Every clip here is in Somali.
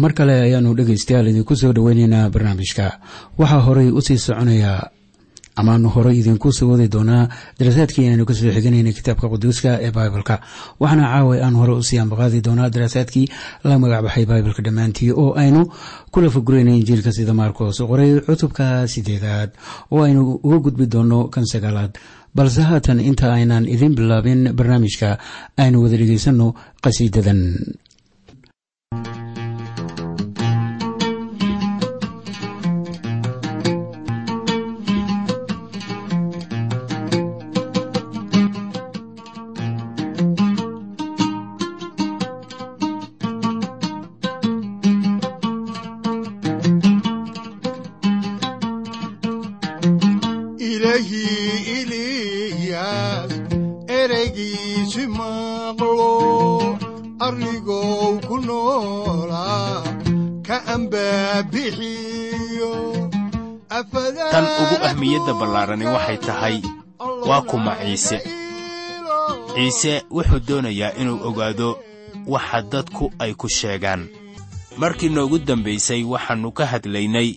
mar kale ayaanu dhegaystayaal idinku soo dhoweyneynaa barnaamijka. Waxaa horey u sii soconaya amaanu horey idinku soo wadi doonaa daraasaadkii inaanu ka soo xiganayna kitaabka quduuska ee baibalka waxaana caawa aan hore u sii ambaqaadi doonaa daraasaadkii la magacbaxay baibalka dhammaantii oo aynu kula fagurayna injiilka sida maarkos qoray cutubka sideedaad oo aynu uga gudbi doono kan sagaalaad balse haatan inta aynaan idin bilaabin barnaamijka aynu wada dhegaysanno qasiidadan tahay waa kuma ciise ciise wuxuu doonayaa inuu ogaado waxa dadku ay ku sheegaan. Markii noogu dambaysay waxaannu ka hadlaynay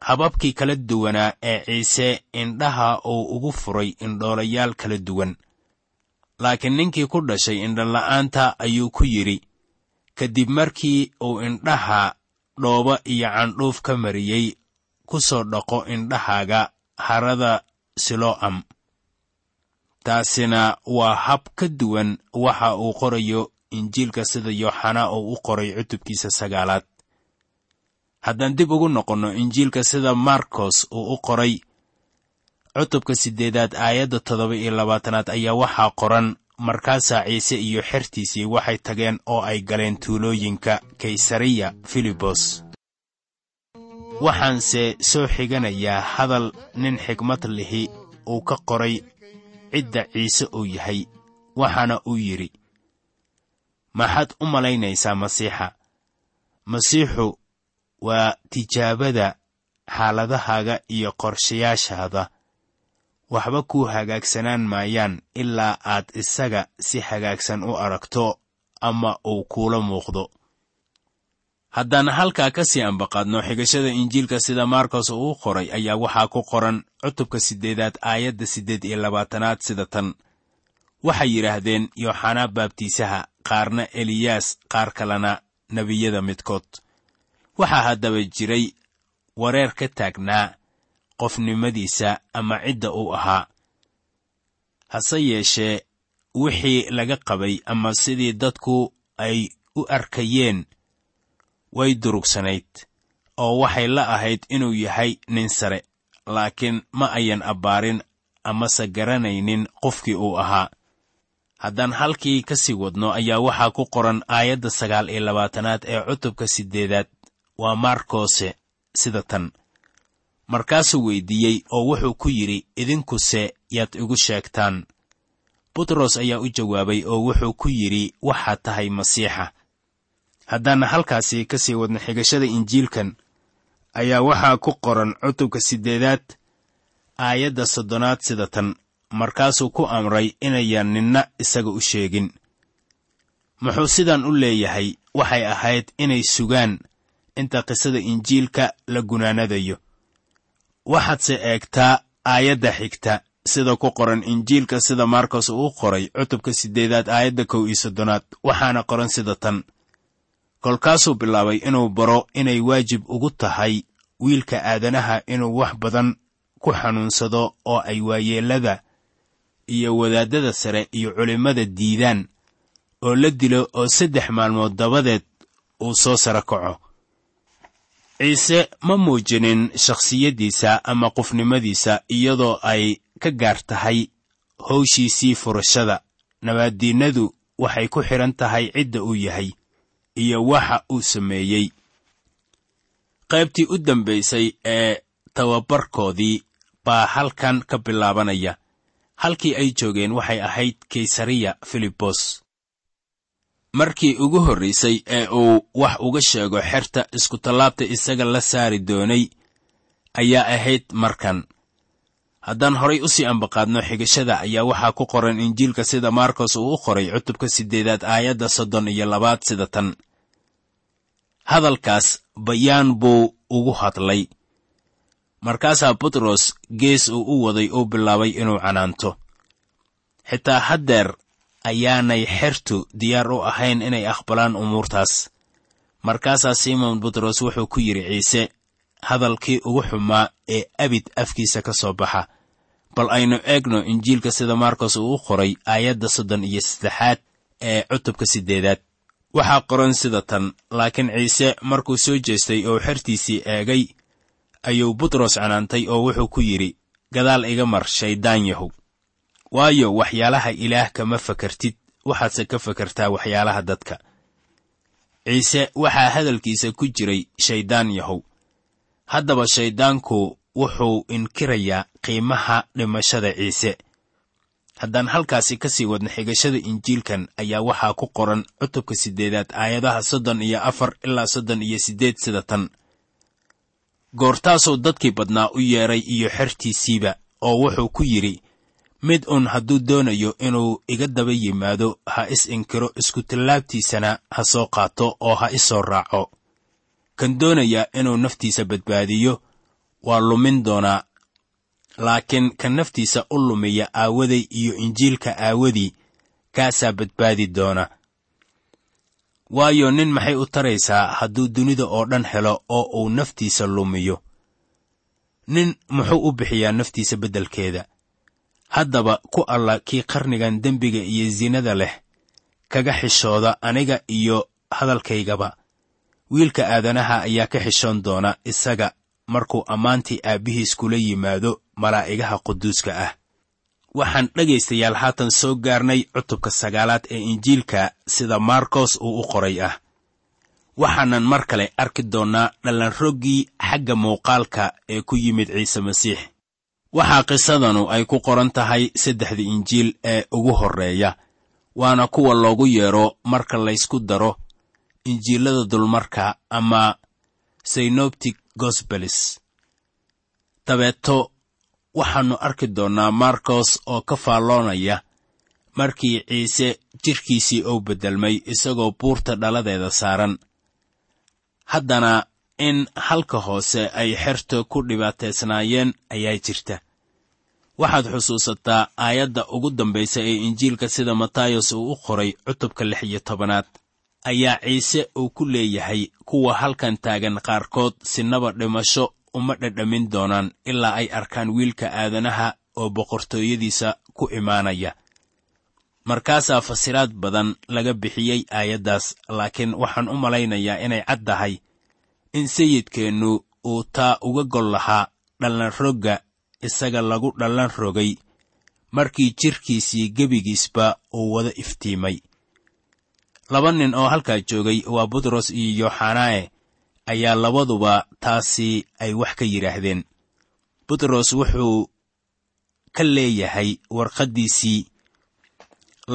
hababkii kala duwanaa ee ciise indhaha uu ugu furay indhoolayaal kala duwan. Laakiin ninkii ku dhashay indhola'aanta ayuu ku yidhi kadib markii uu indhaha dhooba iyo candhuuf ka mariyey ku soo dhaqo indhahaaga harada silo'am taasina waa hab ka duwan waxa uu qorayo injiilka sida yooxanaa uu u qoray cutubkiisa sagaalaad. Haddaan dib ugu noqonno injiilka sida markos uu u qoray cutubka siddeedaad aayadda toddoba iyo labaatanaad ayaa waxaa qoran markaasaa ciise iyo xertiisii waxay tageen oo ay galeen tuulooyinka kaysariya filibos waxaanse soo xiganayaa hadal nin xigmad lihi uu ka qoray cidda ciise uu yahay waxaana uu yidhi maxaad u malaynaysaa masiixa? Masiixu waa tijaabada xaaladahaaga iyo qorshayaashaada. Waxba kuu hagaagsanaan maayaan ilaa aad isaga si hagaagsan u aragto ama uu kuula muuqdo haddaan halkaa ka sii ambaqaadno xigashada injiilka sida markos uu u qoray ayaa waxaa ku qoran cutubka siddeedaad aayadda siddeed iyo labaatanaad sida tan. Waxay yidhaahdeen yooxanaa baabtiisaha qaarna eliyaas qaar kalena nebiyada midkood. Waxaa haddaba jiray wareer ka taagnaa qofnimadiisa ama cidda uu ahaa. Hase yeeshee wixii laga qabay ama sidii dadku ay u arkayeen way durugsanayd oo waxay la ahayd inuu yahay nin sare laakiin ma ayan abbaarin amase garanaynin qofkii uu ahaa. Haddaan halkii ka sii wadno ayaa waxaa ku qoran aayadda sagaal iyo labaatanaad ee cutubka siddeedaad waa maarkose sida tan. Markaasuu weyddiiyey oo wuxuu ku yidhi idinkuse yaad igu sheegtaan. Butros ayaa u jawaabay oo wuxuu ku yidhi waxaad tahay masiixa haddaana halkaasi ka sii wadno xigashada injiilkan ayaa waxaa ku qoran cutubka siddeedaad aayadda soddonaad sida tan. Markaasuu ku amray inayan ninna isaga u sheegin. Muxuu sidan u leeyahay waxay ahayd inay sugaan inta qisada injiilka la gunaanadayo. Waxaadse eegtaa aayadda xigta sida ku qoran injiilka sida markos uu u qoray cutubka siddeedaad aayadda kow iyo soddonaad waxaana qoran sida tan kolkaasuu bilaabay inuu baro inay waajib ugu tahay wiilka aadanaha inuu wax badan ku xanuunsado oo ay waayeellada iyo wadaaddada sare iyo culimmada diidaan oo la dilo oo saddex maalmood dabadeed uu soo sara kaco. Ciise ma muujinin shakhsiyaddiisa ama qofnimadiisa iyadoo ay ka gaar tahay howshiisii furashada. Nabaaddiinnadu waxay ku xidhan tahay cidda uu yahay iyo waxa uu sameeyey. Qaybtii u dambaysay ee tababarkoodii baa halkan ka bilaabanaya. Halkii ay joogeen waxay ahayd kaysariya filibos markii ugu horraysay ee uu wax uga sheego xerta iskutallaabta isaga la saari doonay ayaa ahayd markan haddaan horay u sii ambaqaadno xigashada ayaa waxaa ku qoran injiilka sida maarkos uu u qoray cutubka siddeedaad aayadda soddon iyo labaad sida tan. Hadalkaas bayaan buu ugu hadlay. Markaasaa butros gees uu u waday uu bilaabay inuu canaanto. Xitaa haddeer ayaanay xertu diyaar u ahayn inay aqbalaan umuurtaas. Markaasaa simon butros wuxuu ku yidhi ciise hadalkii ugu xumaa ee abid afkiisa ka soo baxa. Bal aynu eegno injiilka sida markos uu u qoray aayadda soddon iyo saddexaad ee cutubka siddeedaad waxaa qoran sida tan laakiin ciise markuu soo jeestay oo xertiisii eegay ayuu butros canaantay oo wuxuu ku yidhi gadaal iga mar shayddaan yahow. Waayo waxyaalaha ilaah kama fakartid waxaadse ka fakartaa waxyaalaha dadka. Ciise waxaa hadalkiisa ku jiray shayddaan yahow haddaba shayddaanku wuxuu inkirayaa qiimaha dhimashada ciise. Haddaan halkaasi ka sii wadno xigashada injiilkan ayaa waxaa ku qoran cutubka siddeedaad aayadaha soddon iyo afar ilaa soddon iyo siddeed sida tan. Goortaasuu dadkii badnaa u yeedhay iyo xertiisiiba oo wuxuu ku yidhi mid un hadduu doonayo inuu iga daba yimaado ha is inkiro iskutallaabtiisana ha soo qaato oo ha isoo raaco kan doonaya inuu naftiisa badbaadiyo waa lumin doonaa laakiin kan naftiisa u lumiya aawaday iyo injiilka aawadii kaasaa badbaadi doona. Waayo nin maxay u taraysaa hadduu dunida oo dhan helo oo uu naftiisa lumiyo? Nin muxuu u bixiyaa naftiisa beddelkeeda? Haddaba ku alla kii qarnigan dembiga iyo sinada leh kaga xishooda aniga iyo hadalkaygaba wiilka aadanaha ayaa ka xishoon doona isaga markuu ammaantii aabbihiis kula yimaado malaa'igaha quduuska ah. Waxaan dhegaystayaal haatan soo gaarnay cutubka sagaalaad ee injiilka sida maarkos uu u qoray ah. Waxaanan mar kale arki doonnaa dhallanroggii xagga muuqaalka ee ku yimid ciise masiix. Waxaa qisadanu ay ku qoran tahay saddexda injiil ee ugu horreeya waana kuwa loogu yeedho marka laysku daro injiilada dulmarka ama synoptic gosbelis dabeeto waxaannu arki doonnaa markos oo ka faalloonaya markii ciise jidhkiisii uu beddelmay isagoo buurta dhaladeeda saaran. Haddana in halka hoose ay xerta ku dhibaataysnaayeen ayaa jirta. Waxaad xusuusataa aayadda ugu dambaysa ee injiilka sida matayos uu u qoray cutubka lix iyo tobanaad ayaa ciise uu ku leeyahay kuwa halkan taagan qaarkood sinaba dhimasho uma dhadhamin doonaan ilaa ay arkaan wiilka aadanaha oo boqortooyadiisa ku imaanaya. Markaasaa fasiraad badan laga bixiyey aayaddaas laakiin waxaan u malaynayaa inay cad tahay in sayidkeennu uu taa uga gol lahaa dhallanrogga isaga lagu dhallan rogay markii jidhkiisii gebigiisba uu wada iftiimay laba nin oo halkaa joogay waa butros iyo yoxanaae ayaa labaduba taasi ay wax ka yidhaahdeen. Butros wuxuu ka leeyahay warqaddiisii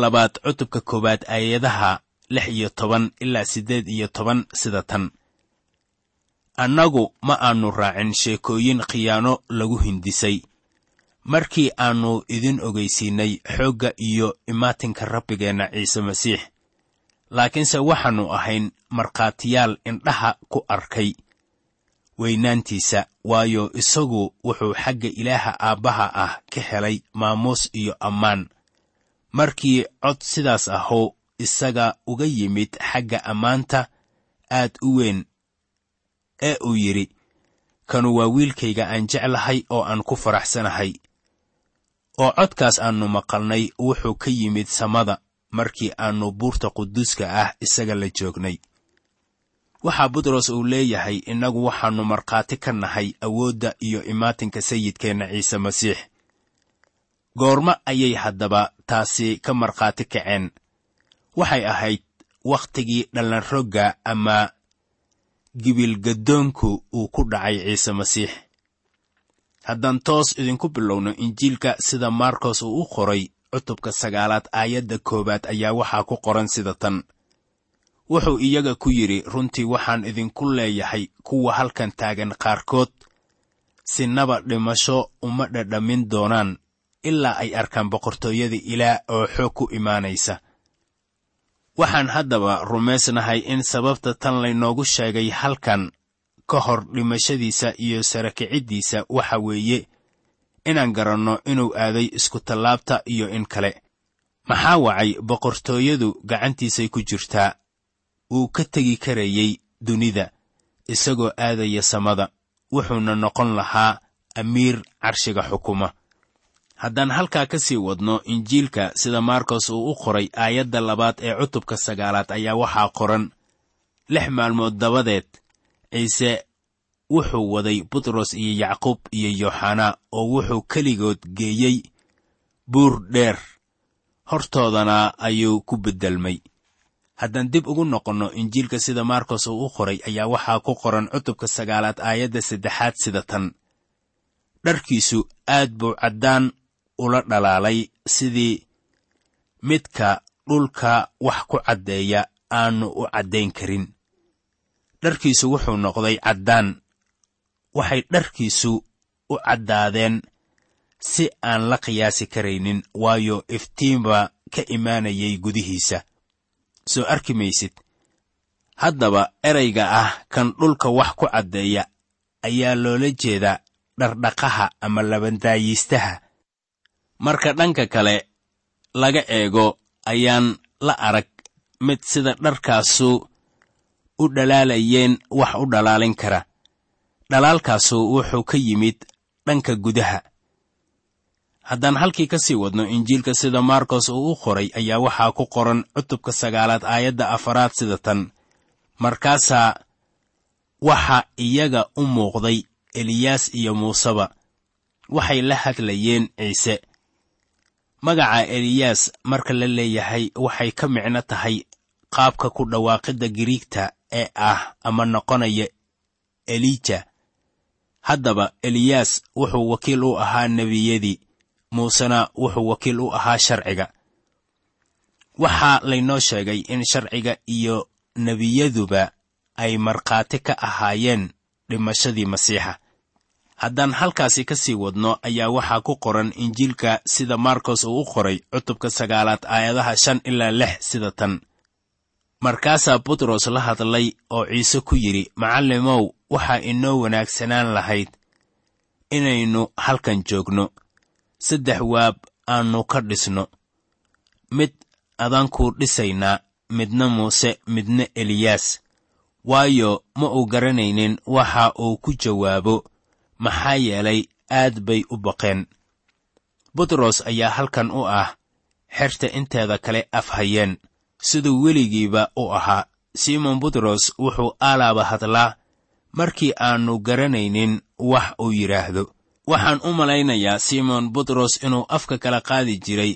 labaad cutubka koowaad aayadaha lix iyo toban ilaa siddeed iyo toban sida tan. Annagu ma aannu raacin sheekooyin khiyaano lagu hindisay. Markii aannu idin ogaysiinnay xoogga iyo imaatinka rabbigeenna ciise masiix laakiinse waxaannu ahayn markhaatiyaal indhaha ku arkay. Weynaantiisa waayo isagu wuxuu xagga ilaaha aabbaha ah ka helay maamuus iyo ammaan. Markii cod sidaas ahuu isaga uga yimid xagga ammaanta aad u weyn ee uu yidhi kanu waa wiilkayga aan jeclahay oo aan ku faraxsanahay. Oo codkaas aannu maqalnay wuxuu ka yimid samada markii aannu buurta quduuska ah isaga la joognay. Waxaa butros uu leeyahay innagu waxaannu markhaati ka nahay awoodda iyo imaatinka sayidkeenna ciise masiix. Goormo ayay haddaba taasi ka markhaati kaceen. Waxay ahayd wakhtigii dhallanrogga ama gibilgaddoonku uu ku dhacay ciise masiix. Haddaan toos idinku bilowno injiilka sida markos uu u qoray cutubka sagaalaad aayadda koowaad ayaa waxaa ku qoran sida tan. Wuxuu iyaga ku yidhi runtii waxaan idinku leeyahay kuwa halkan taagan qaarkood. Sinaba dhimasho uma dhadhamin doonaan ilaa ay arkaan boqortooyada ilaah oo xoog ku imaanaysa. Waxaan haddaba rumaysnahay in sababta tan laynoogu sheegay halkan ka hor dhimashadiisa iyo sarakiciddiisa waxa weeye inaan garanno inuu aaday iskutallaabta iyo in kale. Maxaa wacay boqortooyadu gacantiisay ku jirtaa? Wuu ka tegi karayey dunida isagoo aadaya samada. Wuxuuna noqon lahaa amiir carshiga xukuma. Haddaan halkaa ka sii wadno injiilka sida markos uu u qoray aayadda labaad ee cutubka sagaalaad ayaa waxaa qoran. Lix maalmood dabadeed ciise wuxuu waday butros iyo yacquub iyo yooxanaa oo wuxuu keligood geeyey buur dheer. Hortoodana ayuu ku beddelmay. Haddaan dib ugu noqonno injiilka sida markos uu u qoray ayaa waxaa ku qoran cutubka sagaalaad aayadda saddexaad sida tan. Dharkiisu aad buu caddaan ula dhalaalay sidii midka dhulka wax ku caddeeya aanu u caddayn karin. Dharkiisu wuxuu noqday caddaan waxay dharkiisu u caddaadeen si aan la qiyaasi karaynin waayo iftiinba ka imaanayay gudihiisa. Soo arki maysid haddaba erayga ah kan dhulka wax ku caddeeya ayaa loola jeedaa dhardhaqaha ama labandaayiistaha. Marka dhanka kale laga eego ayaan la arag mid sida dharkaasu u dhalaalayeen wax u dhalaalin kara dhalaalkaasu wuxuu ka yimid dhanka gudaha. Haddaan halkii ka sii wadno injiilka sida markos uu u qoray ayaa waxaa ku qoran cutubka sagaalaad aayadda afaraad sida tan. Markaasaa waxa iyaga u muuqday eliyaas iyo muuseba. Waxay la hadlayeen ciise. Magaca eliyaas marka la leeyahay waxay ka micno tahay qaabka ku dhawaaqidda giriigta ee ah ama noqonaya elija haddaba eliyaas wuxuu wakiil u ahaa nebiyadii. Muusena wuxuu wakiil u ahaa sharciga. Waxaa laynoo sheegay in sharciga iyo nebiyaduba ay markhaati ka ahaayeen dhimashadii masiixa. Haddaan halkaasi ka sii wadno ayaa waxaa ku qoran injiilka sida markos uu u qoray cutubka sagaalaad aayadaha shan ilaa lix sida tan. Markaasaa butros la hadlay oo ciise ku yidhi macallimow waxaa inoo wanaagsanaan lahayd inaynu halkan joogno. Saddex waab aannu ka dhisno. Mid adaankuu dhisaynaa midna muuse midna eliyaas. Waayo ma uu garanaynin waxa uu ku jawaabo. Maxaa yeelay aad bay u baqeen. Butros ayaa halkan u ah xerta inteeda kale afhayeen siduu weligiiba u ahaa. Simon butros wuxuu aalaaba hadlaa markii aannu garanaynin wax uu yidhaahdo. Waxaan u malaynayaa simon butros inuu afka kala qaadi jiray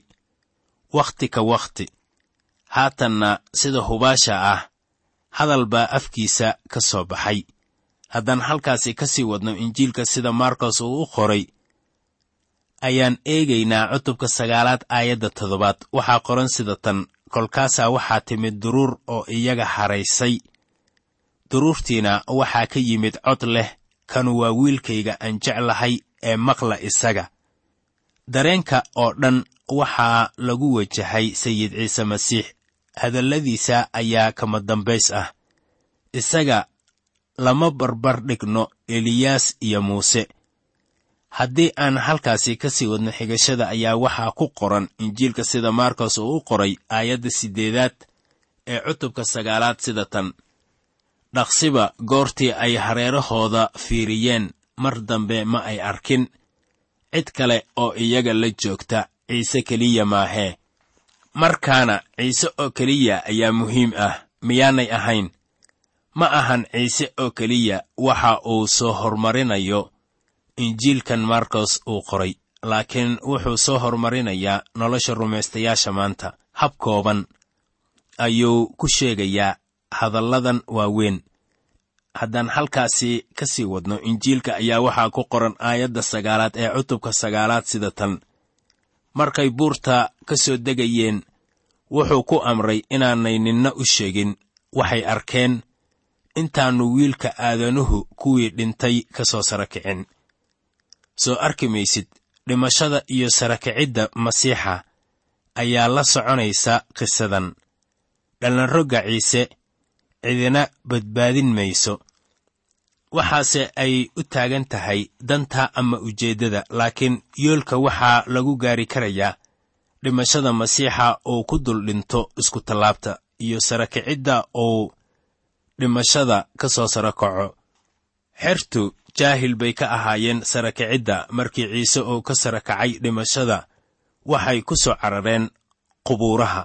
wakhti ka wakhti haatanna sida hubaasha ah hadal baa afkiisa ka soo baxay. Haddaan halkaasi ka sii wadno injiilka sida markos uu u qoray ayaan eegaynaa cutubka sagaalaad aayadda toddobaad. Waxaa qoran sida tan kolkaasaa waxaa timid duruur oo iyaga haraysay duruurtiina waxaa ka yimid cod leh kanu waa wiilkayga aan jeclahay ee maqla isaga. Dareenka oo dhan waxaa lagu wajahay sayid ciise masiix. Hadalladiisa ayaa kama dambays ah. Isaga lama barbar dhigno eliyaas iyo muuse. Haddii aan halkaasi ka sii wadno xigashada ayaa waxaa ku qoran injiilka sida markos uu u qoray aayadda siddeedaad ee cutubka sagaalaad sida tan dhaqsiba goortii ay hareerahooda fiiriyeen. Mar dambe ma ay arkin. Cid kale oo iyaga la joogta ciise keliya maahee markaana ciise oo keliya ayaa muhiim ah miyaanay ahayn. Ma ahan ciise oo keliya waxa uu soo hormarinayo. Injiilkan markos uu qoray laakiin wuxuu soo horumarinayaa nolosha rumaystayaasha maanta. Hab kooban ayuu ku sheegayaa hadalladan waaweyn. Haddaan halkaasi ka sii wadno injiilka ayaa waxaa ku qoran aayadda sagaalaad ee cutubka sagaalaad sida tan. Markay buurta ka soo degayeen wuxuu ku amray inaanay ninna u sheegin waxay arkeen intaannu wiilka aadanuhu kuwii dhintay ka soo sara kicin soo arki maysid dhimashada iyo sarakicidda masiixa ayaa la soconaysa qisadan. Dhallanrogga ciise cidina badbaadin mayso. Waxaase ay u taagan tahay danta ama ujeeddada laakiin yoolka waxaa lagu gaari karayaa dhimashada masiixa uu ku dul dhinto isku tallaabta iyo sarakicidda uu dhimashada ka soo sara kaco. Xertu jaahil bay ka ahaayeen sarakicidda markii ciise uu ka sara kacay dhimashada waxay ku soo carareen qubuuraha.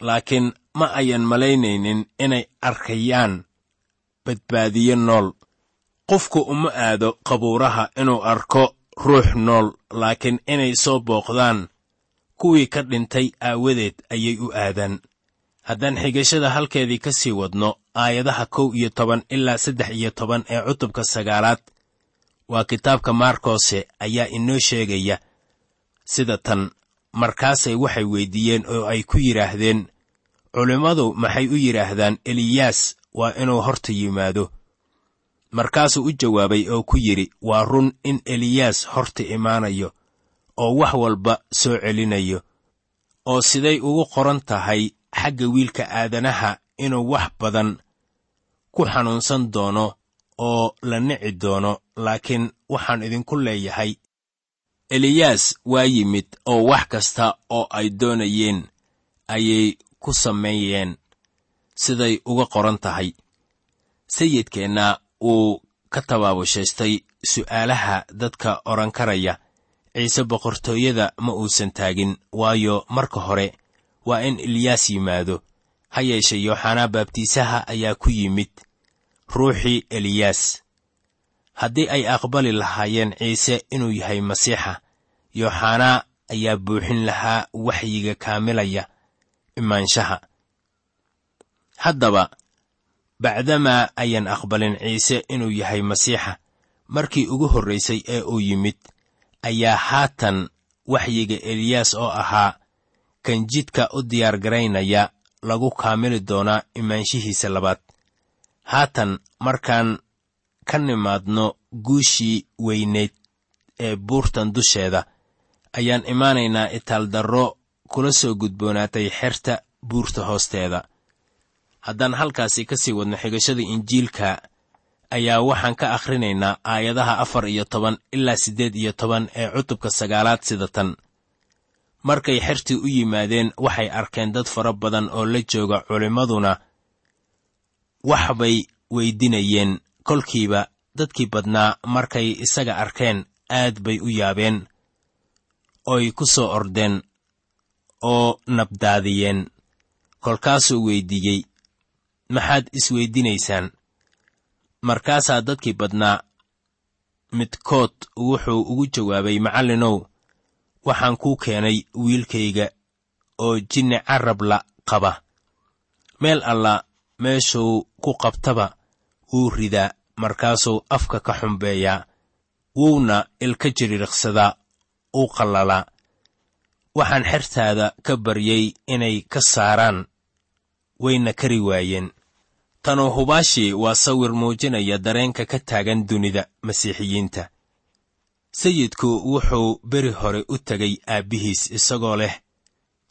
Laakiin ma ayan malaynaynin inay arkayaan badbaadiye nool. Qofku uma aado qabuuraha inuu arko ruux nool laakiin inay soo booqdaan. Kuwii ka dhintay aawadeed ayay u aadaan. Haddaan xigashada halkeedii ka sii wadno aayadaha kow iyo toban ilaa saddex iyo toban ee cutubka sagaalaad waa kitaabka maarkose ayaa inoo sheegaya sida tan. Markaasay waxay weyddiiyeen oo ay ku yidhaahdeen culimmadu maxay u yidhaahdaan eliyaas waa inuu horta yimaado. Markaasuu u jawaabay oo ku yidhi waa run in eliyaas horta imaanayo oo wax walba soo celinayo oo siday ugu qoran tahay xagga wiilka aadanaha inuu wax badan ku xanuunsan doono oo la nici doono laakiin waxaan idinku leeyahay eliyaas waa yimid oo wax kasta oo ay doonayeen ayay ku sameeyeen siday uga qoran tahay. Sayidkeenna wuu ka tabaabushaystay su'aalaha dadka odhan karaya ciise boqortooyada ma uusan taagin waayo marka hore waa in eliyaas yimaado. Ha yeeshe yooxanaa baabtiisaha ayaa ku yimid ruuxii eliyaas haddii ay aqbali lahaayeen ciise inuu yahay masiixa yooxanaa ayaa buuxin lahaa waxyiga kaamilaya imaanshaha. Haddaba bacdamaa ayaan aqbalin ciise inuu yahay masiixa. Markii ugu horraysay ee uu yimid ayaa haatan waxyiga eliyaas oo ahaa kan jidka u diyaargaraynaya lagu kaamili doonaa imaanshihiisa labaad. Haatan markaan ka nimaadno guushii weyneyd ee buurtan dusheeda ayaan imaanaynaa itaaldarro kula soo gudboonaatay xerta buurta hoosteeda. Haddaan halkaasi ka sii wadno xigashada injiilka ayaa waxaan ka akhrinaynaa aayadaha afar iyo toban ilaa siddeed iyo toban ee cutubka sagaalaad sida tan. Markay xertii u yimaadeen waxay arkeen dad fara badan oo la jooga culimmaduna wax bay weydinayeen. Kolkiiba dadkii badnaa markay isaga arkeen aad bay u yaabeen oy ku soo ordeen oo nabdaadiyeen. Kolkaasuu weyddiiyey maxaad isweyddinaysaan markaasaa dadkii badnaa midkood wuxuu ugu jawaabay macallinow waxaan kuu keenay wiilkayga oo jinni carabla qaba. Meel alla meeshuu ku qabtaba wuu ridaa markaasuu afka ka xumbeeyaa wuuna ilka jiriiqsadaa uu qallalaa waxaan xertaada ka baryey inay ka saaraan. Wayna kari waayeen. Tanu hubaashii waa sawir muujinaya dareenka ka taagan dunida masiixiyiinta. Sayidku wuxuu beri hore u tegay aabbihiis isagoo leh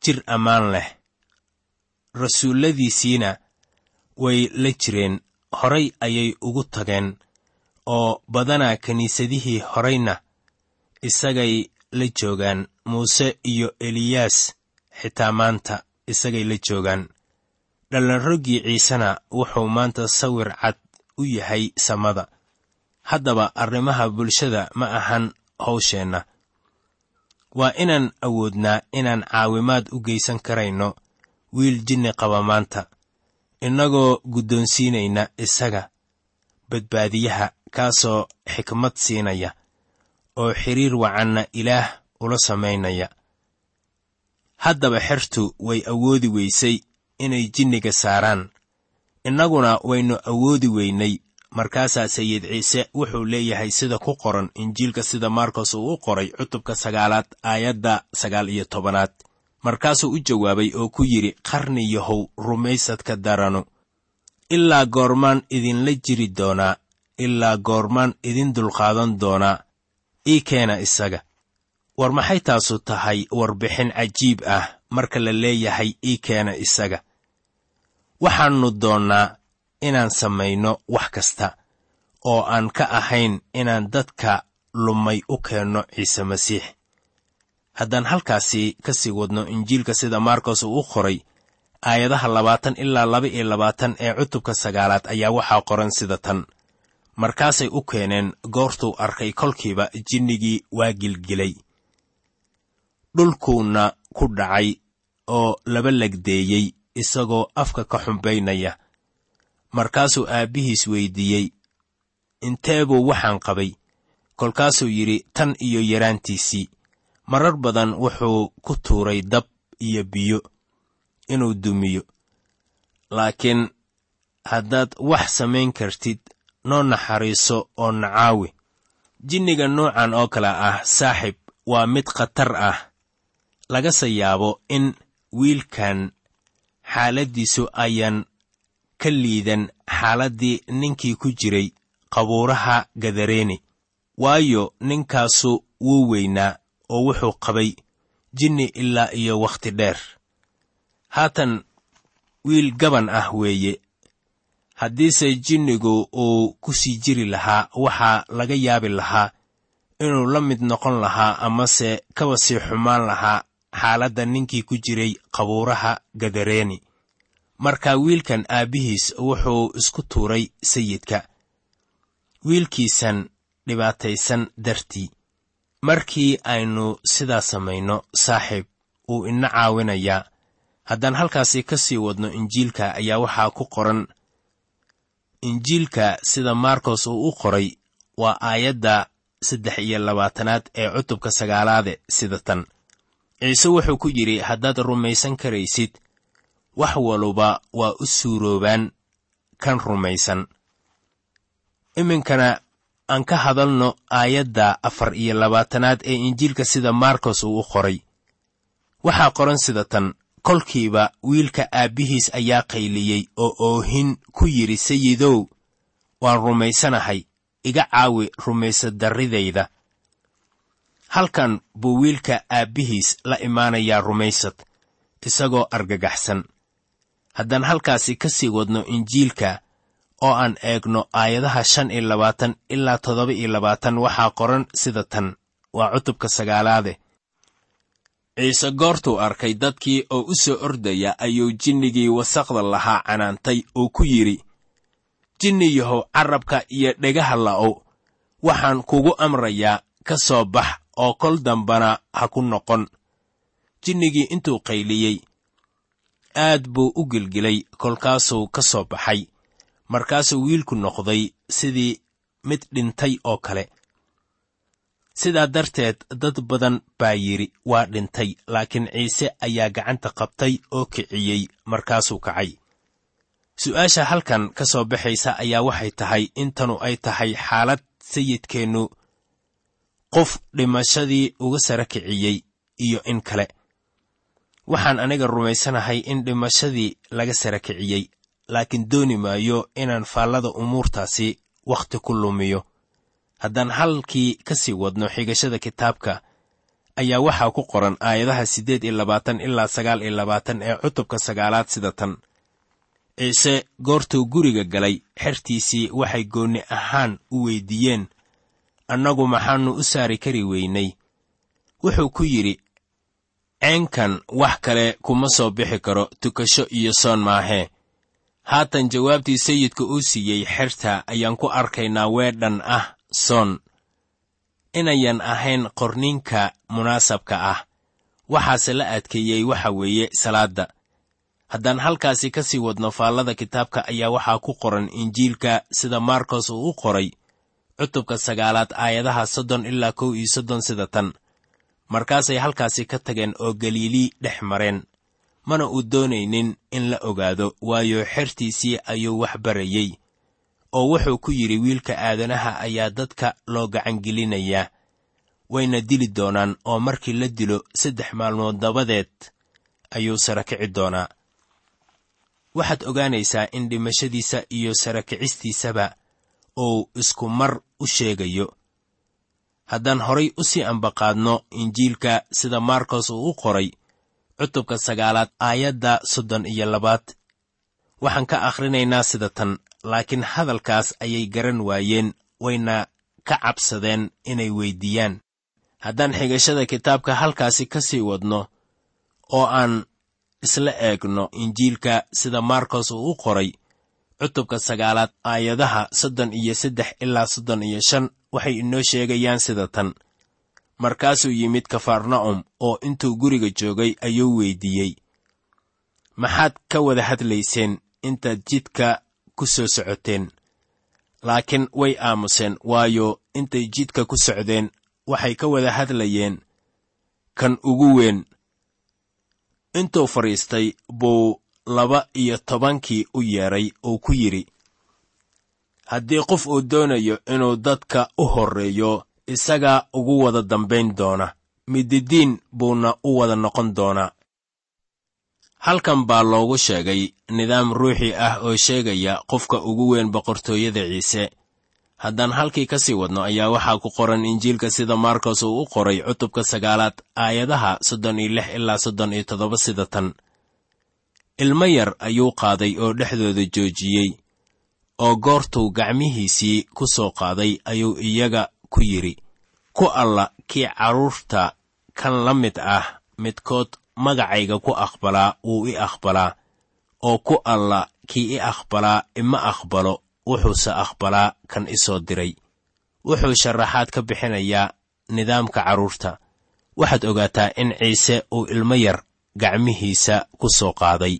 jir ammaan leh. Rasuulladiisiina way la jireen horay ayay ugu tageen oo badanaa kiniisadihii horayna isagay la joogaan muuse iyo eliyaas xitaa maanta isagay la joogaan. Dhallanroggii ciisena wuxuu maanta sawir cad u yahay samada. Haddaba arrimaha bulshada ma ahan hawsheenna. Waa inaan awoodnaa inaan caawimaad u geysan karayno wiil jinni qaba maanta. Innagoo guddoonsiinayna isaga badbaadiyaha kaasoo xikmad siinaya oo xidhiir wacanna ilaah ula samaynaya. Haddaba xertu way awoodi weysay inay jinniga saaraan. Innaguna waynu awoodi weynay. Markaasaa sayid ciise wuxuu leeyahay sida ku qoran injiilka sida markos uu u qoray cutubka sagaalaad aayadda sagaal iyo tobanaad. Markaasuu u jawaabay oo ku yidhi qarni yahow rumaysadka daranu. Ilaa goormaan idinla jiri doonaa. Ilaa goormaan idin dulqaadan doonaa ii keena isaga. War maxay taasu tahay warbixin cajiib ah marka la leeyahay ii keena isaga? Waxaannu doonnaa inaan samayno wax kasta oo aan ka ahayn inaan dadka lumay u keenno ciise masiix. Haddaan halkaasi ka sii wadno injiilka sida markos uu u qoray aayadaha labaatan ilaa laba iyo labaatan ee cutubka sagaalaad ayaa waxaa qoran sida tan markaasay u keeneen goortuu arkay kolkiiba jinnigii waa gilgilay. Dhulkuuna ku dhacay oo laba legdeeyey isagoo afka ka xumbaynaya. Markaasuu aabbihiis weyddiiyey inteebuu waxaan qabay. Kolkaasuu yidhi tan iyo yaraantiisii marar badan wuxuu ku tuuray dab iyo biyo inuu dumiyo. Laakiin haddaad wax samayn kartid noo naxariiso oo nacaawi. Jinniga noocan oo kale ah saaxib waa mid khatar ah. Lagase yaabo in wiilkan xaaladdiisu ayaan ka liidan xaaladdii ninkii ku jiray qabuuraha gadareeni. Waayo ninkaasu wuu weynaa oo wuxuu qabay jinni ilaa iyo wakhti dheer. Haatan wiil gaban ah weeye haddiise jinnigu uu ku sii jiri lahaa waxaa laga yaabi lahaa inuu la mid noqon lahaa amase kaba sii xumaan lahaa xaaladda ninkii ku jiray qabuuraha gadareeni. Marka wiilkan aabbihiis wuxuu isku tuuray sayidka. Wiilkiisan dhibaataysan dartii. Markii aynu sidaa samayno saaxiib wuu ina caawinayaa. Haddaan halkaasi ka sii wadno injiilka ayaa waxaa ku qoran injiilka sida markos uu u qoray waa aayadda saddex iyo labaatanaad ee cutubka sagaalaade sida tan. Ciise wuxuu ku yidhi haddaad rumaysan karaysid wax waluba waa u suuroobaan kan rumaysan. Iminkana aan ka hadalno aayadda afar iyo labaatanaad ee injiilka sida markos uu u qoray. Waxaa qoran sida tan kolkiiba wiilka aabbihiis ayaa qayliyey oo oohin ku yidhi sayidow waan rumaysanahay iga caawi rumaysaddarridayda halkan buu wiilka aabbihiis la imaanayaa rumaysad isagoo argagaxsan. Haddaan halkaasi ka sii wadno injiilka oo aan eegno aayadaha shan iyo labaatan ilaa toddoba iyo labaatan waxaa qoran sida tan. Waa cutubka sagaalaade ciise goortuu arkay dadkii oo u soo ordaya ayuu jinnigii wasaqda lahaa canaantay oo ku yidhi jinni yahow carrabka iyo dhegaha la'ow waxaan kugu amrayaa ka soo bax oo kol dambana ha ku noqon. Jinnigii intuu qayliyey aad buu u gelgelay kolkaasuu ka soo baxay. Markaasuu wiilku noqday sidii mid dhintay oo kale sidaa darteed dad badan baa yidhi waa dhintay laakiin ciise ayaa gacanta qabtay oo kiciyey markaasuu kacay. Su'aasha halkan ka soo baxaysa ayaa waxay tahay intanu ay tahay xaalad sayidkeennu qof dhimashadii uga sara kiciyey iyo in kale. Waxaan aniga rumaysanahay in dhimashadii laga sara kiciyey laakiin dooni maayo inaan faallada umuurtaasi wakhti ku lumiyo haddaan halkii ka sii wadno xigashada kitaabka ayaa waxaa ku qoran aayadaha siddeed iyo labaatan ilaa sagaal iyo labaatan ee cutubka sagaalaad sida tan. Ciise goortuu guriga galay xertiisii waxay goonni ahaan u weyddiiyeen annagu maxaannu u saari kari weynay. Wuxuu ku yidhi ceenkan wax kale kuma soo bixi karo tukasho iyo soon maahee haatan jawaabtii sayidka uu siiyey xerta ayaan ku arkaynaa weedhan ah soon inayan ahayn qorniinka munaasabka ah. Waxaase la adkeeyey waxa weeye salaadda. Haddaan halkaasi ka sii wadno faallada kitaabka ayaa waxaa ku qoran injiilka sida markos uu u qoray cutubka sagaalaad aayadaha soddon ilaa kow iyo soddon sida tan. Markaasay halkaasi ka tageen oo galiilii dhex mareen. Mana uu doonaynin in la ogaado waayo xertiisii ayuu wax barayey oo wuxuu ku yidhi wiilka aadanaha ayaa dadka loo gacangelinayaa wayna dili doonaan oo markii la dilo saddex maalmood dabadeed ayuu sara kici doonaa. Waxaad ogaanaysaa in dhimashadiisa iyo sara kicistiisaba uu isku mar u sheegayo. Haddaan horay u sii ambaqaadno injiilka sida maarkos uu u qoray cutubka sagaalaad aayadda soddon iyo labaad waxaan ka akhrinaynaa sida tan laakiin hadalkaas ayay garan waayeen wayna ka cabsadeen inay weyddiiyaan. Haddaan xigashada kitaabka halkaasi ka sii wadno oo aan isla eegno injiilka sida maarkos uu u qoray cutubka sagaalaad aayadaha soddon iyo saddex ilaa soddon iyo shan waxay inoo sheegayaan sida tan. Markaasuu yimid kafarna'um oo intuu guriga joogay ayuu weyddiiyey. Maxaad ka wada hadlayseen intaad jidka ku soo socoteen. Laakiin way aamuseen waayo intay jidka ku socdeen waxay ka wada hadlayeen kan ugu weyn. Intuu fadhiistay buu laba iyo tobankii u yeedhay uu ku yidhi haddii qof uu doonayo inuu dadka u horreeyo isagaa ugu wada dambayn doona. Mididiin buuna u wada noqon doonaa halkan baa loogu sheegay nidaam ruuxi ah oo sheegaya qofka ugu weyn boqortooyada ciise. Haddaan halkii ka sii wadno ayaa waxaa ku qoran injiilka sida maarkos uu u qoray cutubka sagaalaad aayadaha soddon iyo lix ilaa soddon iyo toddoba sida tan. Ilmo yar ayuu qaaday oo dhexdooda joojiyey oo goortuu gacmihiisii ku soo qaaday ayuu iyaga ku yidhi ku alla kii carruurta kan la mid ah midkood magacayga ku aqbalaa wuu i aqbalaa oo ku alla kii i aqbalaa ima aqbalo wuxuuse aqbalaa kan i soo diray. Wuxuu sharaxaad ka bixinayaa nidaamka carruurta waxaad ogaataa in ciise uu ilmo yar gacmihiisa ku soo qaaday